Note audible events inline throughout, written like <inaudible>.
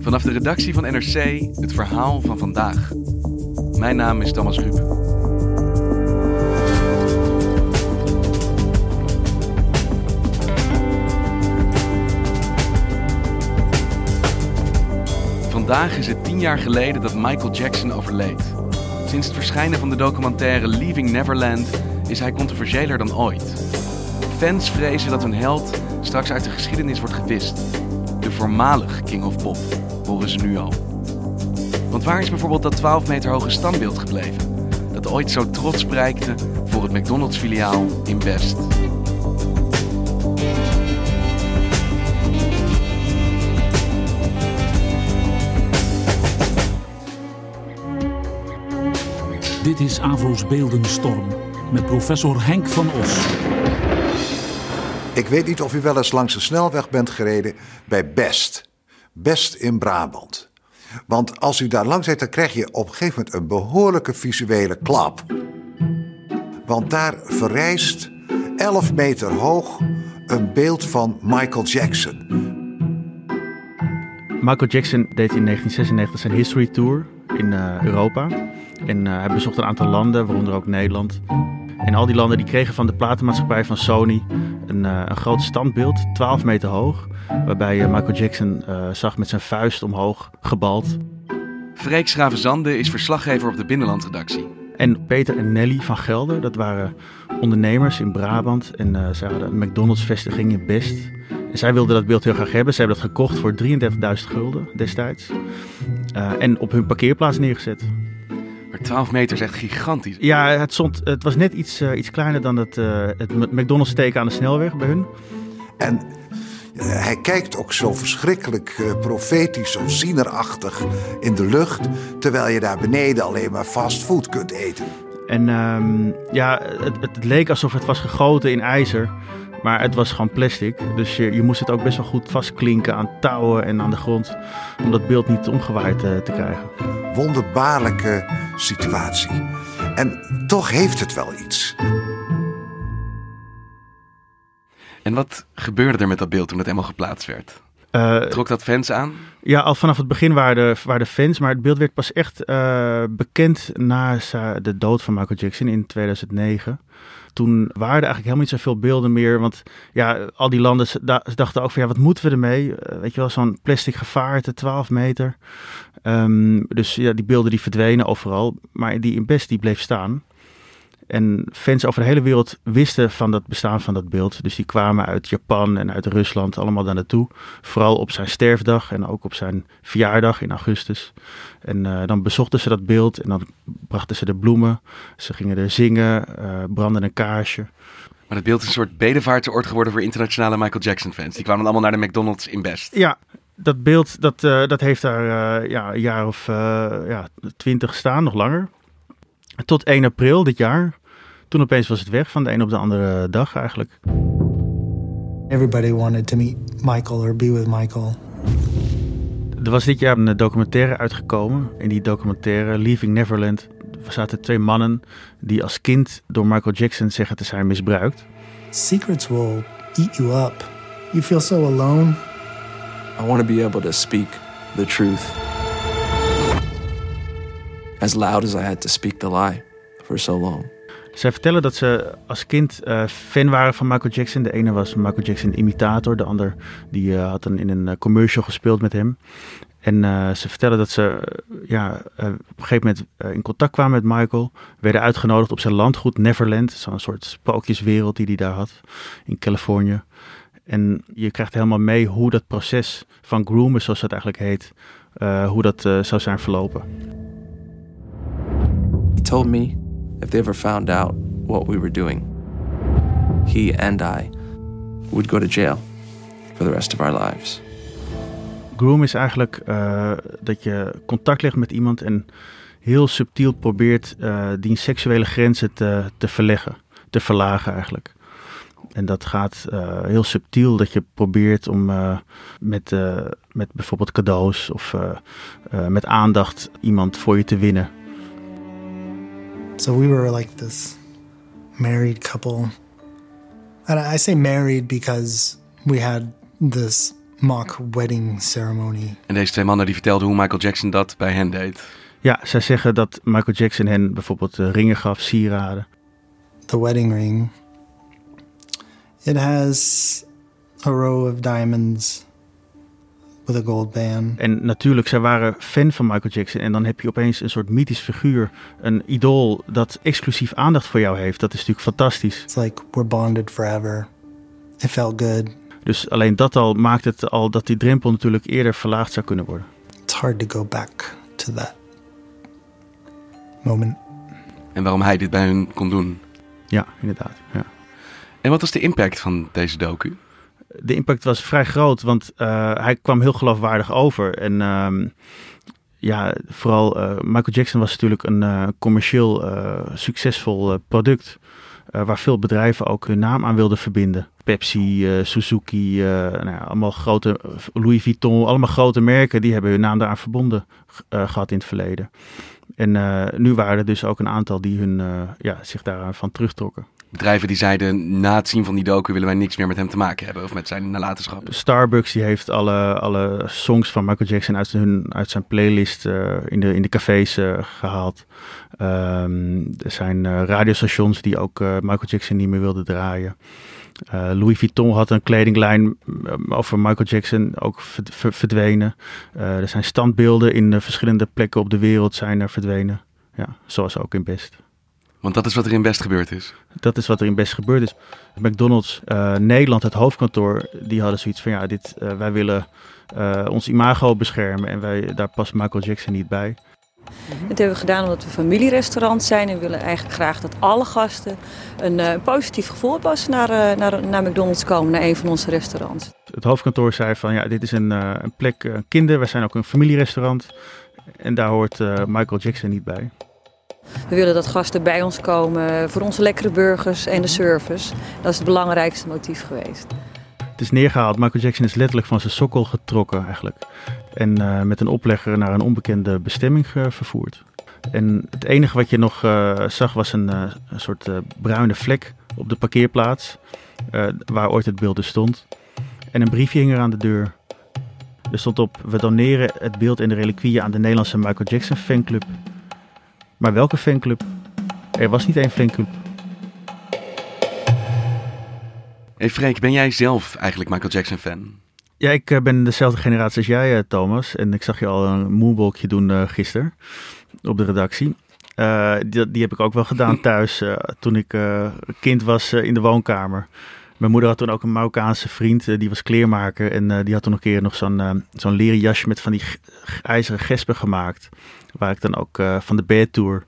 Vanaf de redactie van NRC het verhaal van vandaag. Mijn naam is Thomas Ruip. Vandaag is het tien jaar geleden dat Michael Jackson overleed. Sinds het verschijnen van de documentaire Leaving Neverland is hij controversiëler dan ooit. Fans vrezen dat hun held straks uit de geschiedenis wordt gewist. Voormalig King of Pop, horen ze nu al. Want waar is bijvoorbeeld dat 12 meter hoge standbeeld gebleven? Dat ooit zo trots prijkte voor het McDonald's filiaal in Best. Dit is Avro's Beeldenstorm met professor Henk van Os. Ik weet niet of u wel eens langs de snelweg bent gereden bij Best. Best in Brabant. Want als u daar langs rijdt, dan krijg je op een gegeven moment een behoorlijke visuele klap. Want daar verrijst 11 meter hoog een beeld van Michael Jackson. Michael Jackson deed in 1996 zijn History Tour in uh, Europa. En uh, hij bezocht een aantal landen, waaronder ook Nederland. En al die landen die kregen van de platenmaatschappij van Sony een, uh, een groot standbeeld, 12 meter hoog. Waarbij je Michael Jackson zag met zijn vuist omhoog gebald. Freek Schravenzande is verslaggever op de Binnenlandredactie. En Peter en Nelly van Gelder, dat waren ondernemers in Brabant. En zij hadden een McDonald's-vestiging in Best. En zij wilden dat beeld heel graag hebben. Ze hebben dat gekocht voor 33.000 gulden destijds. En op hun parkeerplaats neergezet. Maar 12 meter is echt gigantisch. Ja, het, stond, het was net iets, uh, iets kleiner dan het, het McDonald's steken aan de snelweg bij hun. En hij kijkt ook zo verschrikkelijk uh, profetisch of zienerachtig in de lucht, terwijl je daar beneden alleen maar fastfood kunt eten. En um, ja, het, het, leek alsof het was gegoten in ijzer, maar het was gewoon plastic. Dus je, je moest het ook best wel goed vastklinken aan touwen en aan de grond, om dat beeld niet omgewaaid uh, te krijgen. Wonderbaarlijke situatie. En toch heeft het wel iets. En wat gebeurde er met dat beeld toen het eenmaal geplaatst werd? Uh, Trok dat fans aan? Ja, al vanaf het begin waren de, waren de fans, maar het beeld werd pas echt uh, bekend na de dood van Michael Jackson in 2009. Toen waren er eigenlijk helemaal niet zoveel beelden meer, want ja, al die landen dachten ook van ja, wat moeten we ermee? Uh, weet je wel, zo'n plastic gevaarte, 12 meter. Um, dus ja, die beelden die verdwenen overal, maar die in Best die bleef staan. En fans over de hele wereld wisten van het bestaan van dat beeld. Dus die kwamen uit Japan en uit Rusland allemaal daar naartoe. Vooral op zijn sterfdag en ook op zijn verjaardag in augustus. En uh, dan bezochten ze dat beeld en dan brachten ze de bloemen. Ze gingen er zingen, uh, brandden een kaarsje. Maar het beeld is een soort bedevaartsoord geworden voor internationale Michael Jackson fans. Die kwamen allemaal naar de McDonald's in Best. Ja, dat beeld dat, uh, dat heeft daar ja, een jaar of ja, twintig staan, nog langer. Tot 1 april dit jaar. Toen opeens was het weg van de een op de andere dag eigenlijk. Everybody wanted to meet Michael or be with Michael. Er was dit jaar een documentaire uitgekomen. In die documentaire Leaving Neverland zaten twee mannen die als kind door Michael Jackson zeggen te zijn misbruikt. Secrets will eat you up. You feel so alone. I want to be able to speak the truth. As loud as I had to speak the lie for so long. Zij vertellen dat ze als kind uh, fan waren van Michael Jackson. De ene was Michael Jackson imitator, de ander die uh, had een, in een uh, commercial gespeeld met hem. En ze vertellen dat ze ja, op een gegeven moment in contact kwamen met Michael. Werden uitgenodigd op zijn landgoed Neverland. Zo'n soort sprookjeswereld die hij daar had in Californië. En je krijgt helemaal mee hoe dat proces van groomen, zoals dat eigenlijk heet, hoe dat zou zijn verlopen. Told me if they ever found out what we were doing, he and I would go to jail for the rest of our lives. Groom is eigenlijk uh, dat je contact legt met iemand en heel subtiel probeert uh, die seksuele grenzen te, te verleggen, te verlagen eigenlijk. En dat gaat uh, heel subtiel, dat je probeert om met, met bijvoorbeeld cadeaus of met aandacht iemand voor je te winnen. So we were like this married couple. And I say married because we had this mock wedding ceremony. En deze twee mannen die vertelden hoe Michael Jackson dat bij hen deed. Ja, zij zeggen dat Michael Jackson hen bijvoorbeeld ringen gaf, sieraden. The wedding ring. It has a row of diamonds with a gold band. En natuurlijk, zij waren fan van Michael Jackson. En dan heb je opeens een soort mythisch figuur, een idool dat exclusief aandacht voor jou heeft. Dat is natuurlijk fantastisch. It's like we're bonded forever. It felt good. Dus alleen dat al maakt het al dat die drempel natuurlijk eerder verlaagd zou kunnen worden. It's hard to go back to that moment. En waarom hij dit bij hun kon doen. Ja, inderdaad. Ja. En wat was de impact van deze docu? De impact was vrij groot, want uh, hij kwam heel geloofwaardig over. En uh, ja, vooral uh, Michael Jackson was natuurlijk een uh, commercieel succesvol product. waar veel bedrijven ook hun naam aan wilden verbinden. Pepsi, Suzuki, nou ja, allemaal grote, Louis Vuitton, allemaal grote merken, die hebben hun naam daaraan verbonden gehad in het verleden. En nu waren er dus ook een aantal die hun, ja, zich daarvan terugtrokken bedrijven die zeiden na het zien van die docu willen wij niks meer met hem te maken hebben of met zijn nalatenschap. Starbucks die heeft alle, alle songs van Michael Jackson uit, hun, uit zijn playlist uh, in, de, in de cafés uh, gehaald. Um, er zijn uh, radiostations die ook Michael Jackson niet meer wilden draaien. Louis Vuitton had een kledinglijn over Michael Jackson ook verdwenen. er zijn standbeelden in verschillende plekken op de wereld zijn er verdwenen. Ja, zoals ook in Best. Want dat is wat er in Best gebeurd is. Dat is wat er in Best gebeurd is. McDonald's uh, Nederland, het hoofdkantoor, die hadden zoiets van ja, dit, uh, wij willen uh, ons imago beschermen en wij, daar past Michael Jackson niet bij. Dat hebben we gedaan omdat we familierestaurant zijn en willen eigenlijk graag dat alle gasten een uh, positief gevoel hebben als ze naar, naar, naar McDonald's komen, naar een van onze restaurants. Het hoofdkantoor zei van ja, dit is een, een plek, uh, kinder, wij zijn ook een familierestaurant en daar hoort Michael Jackson niet bij. We willen dat gasten bij ons komen voor onze lekkere burgers en de service. Dat is het belangrijkste motief geweest. Het is neergehaald. Michael Jackson is letterlijk van zijn sokkel getrokken eigenlijk. En uh, met een oplegger naar een onbekende bestemming uh, vervoerd. En het enige wat je nog uh, zag was een, een soort bruine vlek op de parkeerplaats. waar ooit het beeld dus stond. En een briefje hing er aan de deur. Er stond op: We doneren het beeld en de reliquieën aan de Nederlandse Michael Jackson fanclub. Maar welke fanclub? Er was niet één fanclub. Hey Freek, ben jij zelf eigenlijk Michael Jackson fan? Ja, ik uh, ben dezelfde generatie als jij, uh, Thomas. En ik zag je al een moonwalkje doen uh, gisteren op de redactie. Die, die, heb ik ook wel gedaan <laughs> thuis toen ik kind was in de woonkamer. Mijn moeder had toen ook een Marokkaanse vriend, die was kleermaker. En die had toen nog een keer nog zo'n zo'n leren jasje met van die ijzeren gespen gemaakt. Waar ik dan ook van de Bad Tour.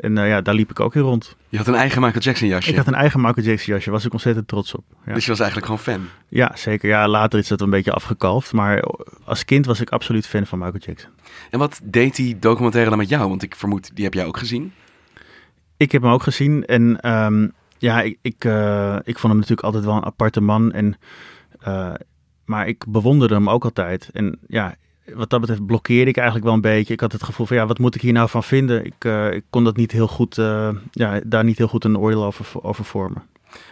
En uh, ja, daar liep ik ook in rond. Je had een eigen Michael Jackson jasje? Ik had een eigen Michael Jackson jasje. Was ik ontzettend trots op. Ja. Dus je was eigenlijk gewoon fan? Ja, zeker. Ja, later is dat een beetje afgekalfd. Maar als kind was ik absoluut fan van Michael Jackson. En wat deed die documentaire dan met jou? Want ik vermoed, die heb jij ook gezien? Ik heb hem ook gezien. En um, ja, ik, ik, uh, ik vond hem natuurlijk altijd wel een aparte man. En, maar ik bewonderde hem ook altijd. En ja, wat dat betreft blokkeerde ik eigenlijk wel een beetje. Ik had het gevoel van ja, wat moet ik hier nou van vinden? Ik, uh, ik kon dat niet heel goed, ja, daar niet heel goed een oordeel over, over vormen.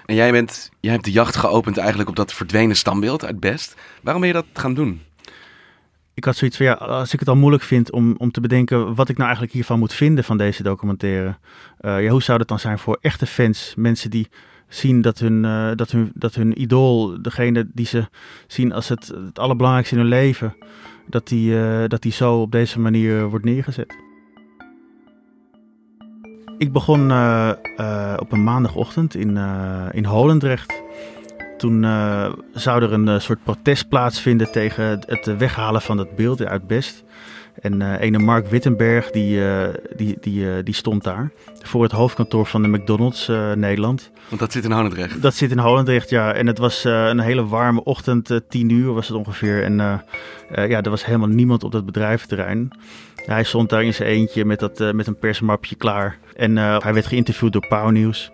En jij, bent, jij hebt de jacht geopend eigenlijk op dat verdwenen standbeeld uit Best. Waarom ben je dat gaan doen? Ik had zoiets van ja, als ik het al moeilijk vind om, om te bedenken wat ik nou eigenlijk hiervan moet vinden van deze documentaire. Uh, ja, hoe zou dat dan zijn voor echte fans? Mensen die zien dat hun, dat hun, dat hun idool, degene die ze zien als het, het allerbelangrijkste in hun leven dat die, uh, dat die zo op deze manier wordt neergezet. Ik begon uh, uh, op een maandagochtend in, in Holendrecht. Toen zou er een soort protest plaatsvinden tegen het weghalen van het beeld uit Best. En uh, ene Mark Wittenberg, die, uh, die, die, uh, die stond daar voor het hoofdkantoor van de McDonald's Nederland. Want dat zit in Holendrecht? Dat zit in Holendrecht, ja. En het was een hele warme ochtend, tien uur was het ongeveer. En ja, er was helemaal niemand op dat bedrijventerrein. Hij stond daar in zijn eentje met, dat, met een persmapje klaar. En hij werd geïnterviewd door Pauw Nieuws.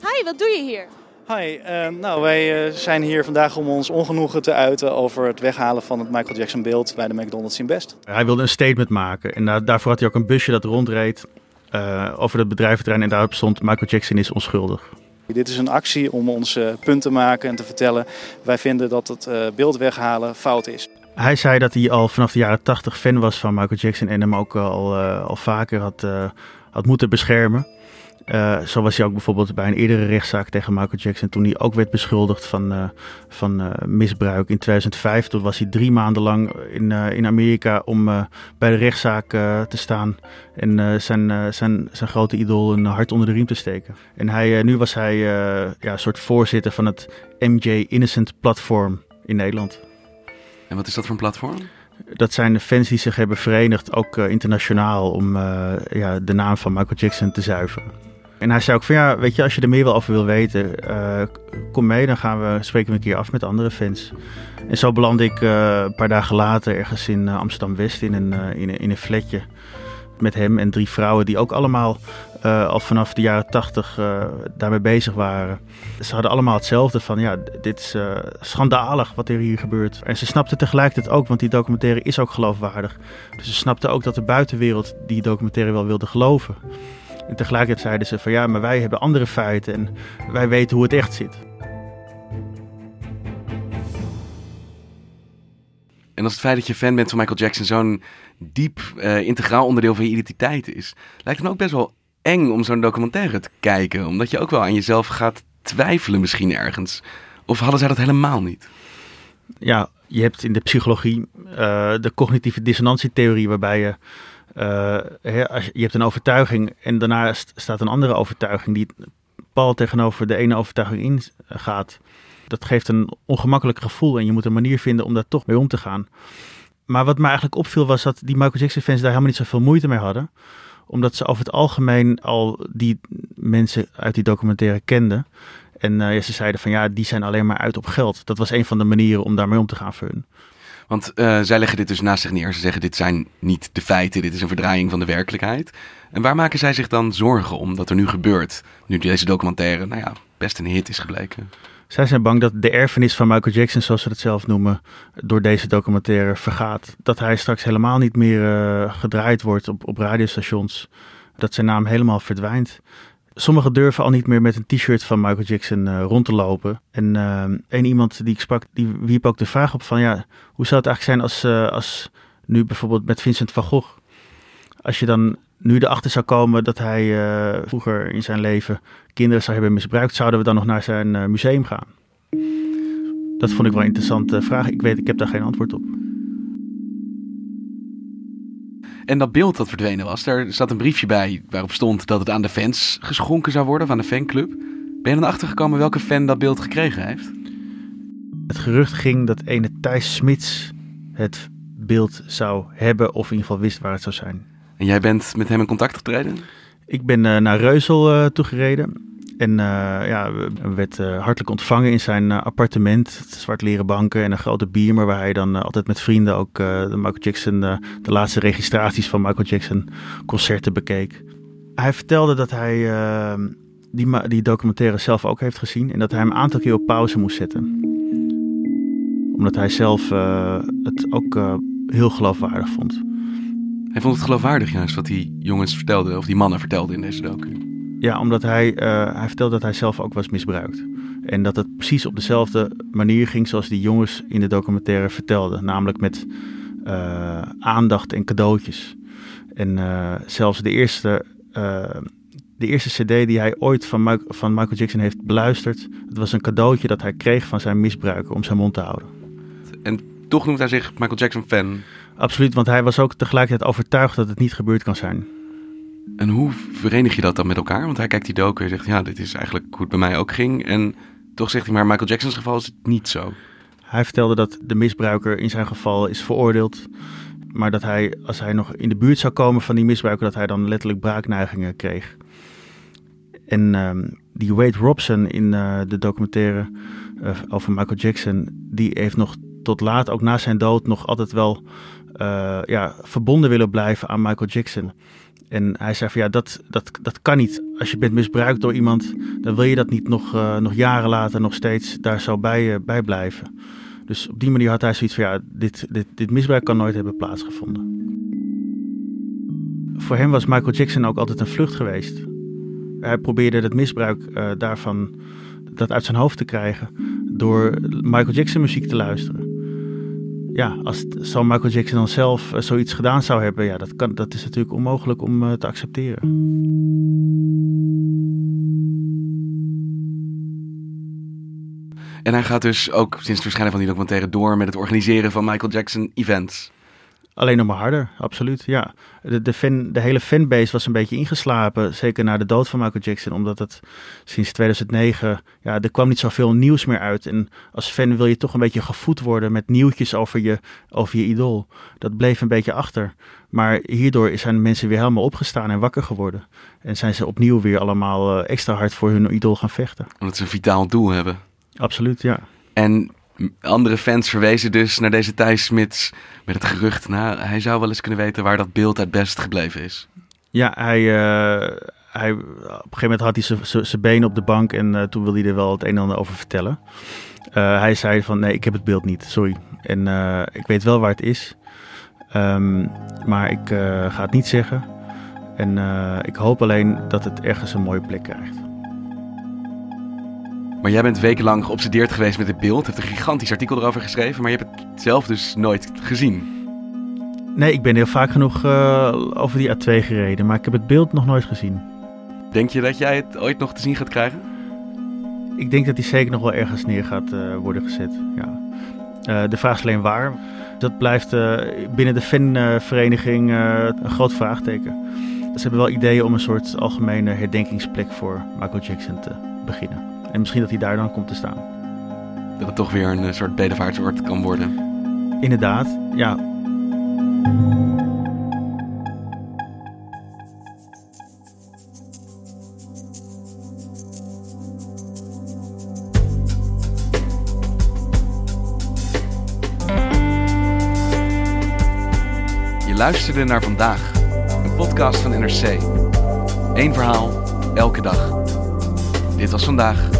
Hi, wat doe je hier? Hi, uh, nou wij uh, zijn hier vandaag om ons ongenoegen te uiten over het weghalen van het Michael Jackson beeld bij de McDonald's in Best. Hij wilde een statement maken en daarvoor had hij ook een busje dat rondreed eh, over het bedrijventerrein en daarop stond Michael Jackson is onschuldig. Dit is een actie om ons punt te maken en te vertellen. Wij vinden dat het beeld weghalen fout is. Hij zei dat hij al vanaf de jaren 80 fan was van Michael Jackson en hem ook al, al vaker had, had moeten beschermen. Uh, zo was hij ook bijvoorbeeld bij een eerdere rechtszaak tegen Michael Jackson. Toen hij ook werd beschuldigd van, uh, van uh, misbruik in 2005. Toen was hij drie maanden lang in, in Amerika om bij de rechtszaak te staan. En zijn, zijn, zijn grote idool een hart onder de riem te steken. En hij, nu was hij ja, een soort voorzitter van het MJ Innocent platform in Nederland. En wat is dat voor een platform? Dat zijn de fans die zich hebben verenigd, ook internationaal, om ja, de naam van Michael Jackson te zuiveren. En hij zei ook van ja, weet je, als je er meer over wil weten, uh, kom mee, dan gaan we, spreken we een keer af met andere fans. En zo belandde ik uh, een paar dagen later ergens in uh, Amsterdam-West in een, in, in een flatje met hem en drie vrouwen die ook allemaal al vanaf de jaren tachtig daarmee bezig waren. Ze hadden allemaal hetzelfde van ja, dit is schandalig wat er hier gebeurt. En ze snapten tegelijkertijd ook, want die documentaire is ook geloofwaardig. Dus ze snapten ook dat de buitenwereld die documentaire wel wilde geloven. En tegelijkertijd zeiden ze van ja, maar wij hebben andere feiten en wij weten hoe het echt zit. En als het feit dat je fan bent van Michael Jackson zo'n diep uh, integraal onderdeel van je identiteit is, lijkt het ook best wel eng om zo'n documentaire te kijken. Omdat je ook wel aan jezelf gaat twijfelen misschien ergens. Of hadden zij dat helemaal niet? Ja, je hebt in de psychologie uh, de cognitieve dissonantietheorie waarbij je uh, als je, hebt een overtuiging en daarnaast staat een andere overtuiging die pal tegenover de ene overtuiging ingaat. Dat geeft een ongemakkelijk gevoel en je moet een manier vinden om daar toch mee om te gaan. Maar wat me eigenlijk opviel was dat die Michael Jackson fans daar helemaal niet zoveel moeite mee hadden. Omdat ze over het algemeen al die mensen uit die documentaire kenden. En uh, ja, ze zeiden van ja, die zijn alleen maar uit op geld. Dat was een van de manieren om daarmee om te gaan voor hun. Want uh, zij leggen dit dus naast zich neer. Ze zeggen dit zijn niet de feiten, dit is een verdraaiing van de werkelijkheid. En waar maken zij zich dan zorgen om dat er nu gebeurt? Nu deze documentaire, nou ja, best een hit is gebleken. Zij zijn bang dat de erfenis van Michael Jackson, zoals ze het zelf noemen, door deze documentaire vergaat. Dat hij straks helemaal niet meer uh, gedraaid wordt op, op radiostations. Dat zijn naam helemaal verdwijnt. Sommigen durven al niet meer met een t-shirt van Michael Jackson uh, rond te lopen. En uh, een iemand die ik sprak, die wierp ook de vraag op van ja, hoe zou het eigenlijk zijn als, uh, als nu bijvoorbeeld met Vincent van Gogh, als je dan nu erachter zou komen dat hij vroeger in zijn leven kinderen zou hebben misbruikt, zouden we dan nog naar zijn museum gaan? Dat vond ik wel een interessante vraag. Ik weet, ik heb daar geen antwoord op. En dat beeld dat verdwenen was, daar zat een briefje bij waarop stond dat het aan de fans geschonken zou worden, aan de fanclub. Ben je dan achtergekomen welke fan dat beeld gekregen heeft? Het gerucht ging dat ene Thijs Smits het beeld zou hebben, of in ieder geval wist waar het zou zijn. En jij bent met hem in contact getreden? Ik ben uh, naar Reuzel uh, toegereden. En uh, ja, werd uh, hartelijk ontvangen in zijn uh, appartement. Zwart leren banken en een grote biermer waar hij dan altijd met vrienden ook de Michael Jackson, de laatste registraties van Michael Jackson concerten bekeek. Hij vertelde dat hij die, die documentaire zelf ook heeft gezien en dat hij hem een aantal keer op pauze moest zetten. Omdat hij zelf het ook heel geloofwaardig vond. Hij vond het geloofwaardig juist wat die jongens vertelden, of die mannen vertelden in deze docu. Ja, omdat hij, uh, hij vertelde dat hij zelf ook was misbruikt. En dat het precies op dezelfde manier ging zoals die jongens in de documentaire vertelden. Namelijk met uh, aandacht en cadeautjes. En uh, zelfs de eerste, de eerste cd die hij ooit van, van Michael Jackson heeft beluisterd... het was een cadeautje dat hij kreeg van zijn misbruiker om zijn mond te houden. En toch noemt hij zich Michael Jackson fan? Absoluut, want hij was ook tegelijkertijd overtuigd dat het niet gebeurd kan zijn. En hoe verenig je dat dan met elkaar? Want hij kijkt die docu en zegt, ja, dit is eigenlijk hoe het bij mij ook ging. En toch zegt hij, maar Michael Jackson's geval is het niet zo. Hij vertelde dat de misbruiker in zijn geval is veroordeeld. maar dat hij, als hij nog in de buurt zou komen van die misbruiker, dat hij dan letterlijk braakneigingen kreeg. En ehm, die Wade Robson in uh, de documentaire uh, over Michael Jackson, die heeft nog tot laat, ook na zijn dood, nog altijd wel uh, ja, verbonden willen blijven aan Michael Jackson. En hij zei van ja, dat, dat, dat kan niet. Als je bent misbruikt door iemand, dan wil je dat niet nog, nog jaren later nog steeds daar zo bij, bij blijven. Dus op die manier had hij zoiets van ja, dit, dit, dit misbruik kan nooit hebben plaatsgevonden. Voor hem was Michael Jackson ook altijd een vlucht geweest. Hij probeerde het misbruik uh, daarvan dat uit zijn hoofd te krijgen door Michael Jackson muziek te luisteren. Ja, als zo Michael Jackson dan zelf uh, zoiets gedaan zou hebben, ja, dat, kan, dat is natuurlijk onmogelijk om uh, te accepteren. En hij gaat dus ook sinds het verschijnen van die documentaire door met het organiseren van Michael Jackson events. Alleen nog maar harder, absoluut. Ja. De, de, fan, de hele fanbase was een beetje ingeslapen, zeker na de dood van Michael Jackson, omdat het sinds 2009, ja, er kwam niet zoveel nieuws meer uit. En als fan wil je toch een beetje gevoed worden met nieuwtjes over je, over je idool. Dat bleef een beetje achter. Maar hierdoor zijn mensen weer helemaal opgestaan en wakker geworden. En zijn ze opnieuw weer allemaal uh, extra hard voor hun idool gaan vechten. Omdat ze een vitaal doel hebben. Absoluut, ja. En andere fans verwezen dus naar deze Thijs Smits met het gerucht, nou, hij zou wel eens kunnen weten waar dat beeld het best gebleven is. Ja, hij, uh, hij, op een gegeven moment had hij zijn been op de bank en uh, toen wilde hij er wel het een en ander over vertellen. Uh, hij zei van, nee, ik heb het beeld niet, sorry. En ik weet wel waar het is, um, maar ik ga het niet zeggen. En ik hoop alleen dat het ergens een mooie plek krijgt. Maar jij bent wekenlang geobsedeerd geweest met het beeld. Hebt een gigantisch artikel erover geschreven, maar je hebt het zelf dus nooit gezien. Nee, ik ben heel vaak genoeg uh, over die A2 gereden, maar ik heb het beeld nog nooit gezien. Denk je dat jij het ooit nog te zien gaat krijgen? Ik denk dat die zeker nog wel ergens neer gaat uh, worden gezet, ja. Uh, de vraag is alleen waar. Dat blijft binnen de fanvereniging een groot vraagteken. Ze hebben wel ideeën om een soort algemene herdenkingsplek voor Michael Jackson te beginnen. En misschien dat hij daar dan komt te staan. Dat het toch weer een eh, soort bedevaartsoord kan worden. Inderdaad, ja. Je luisterde naar vandaag, een podcast van NRC. Eén verhaal, elke dag. Dit was vandaag,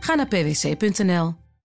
Ga naar pwc.nl.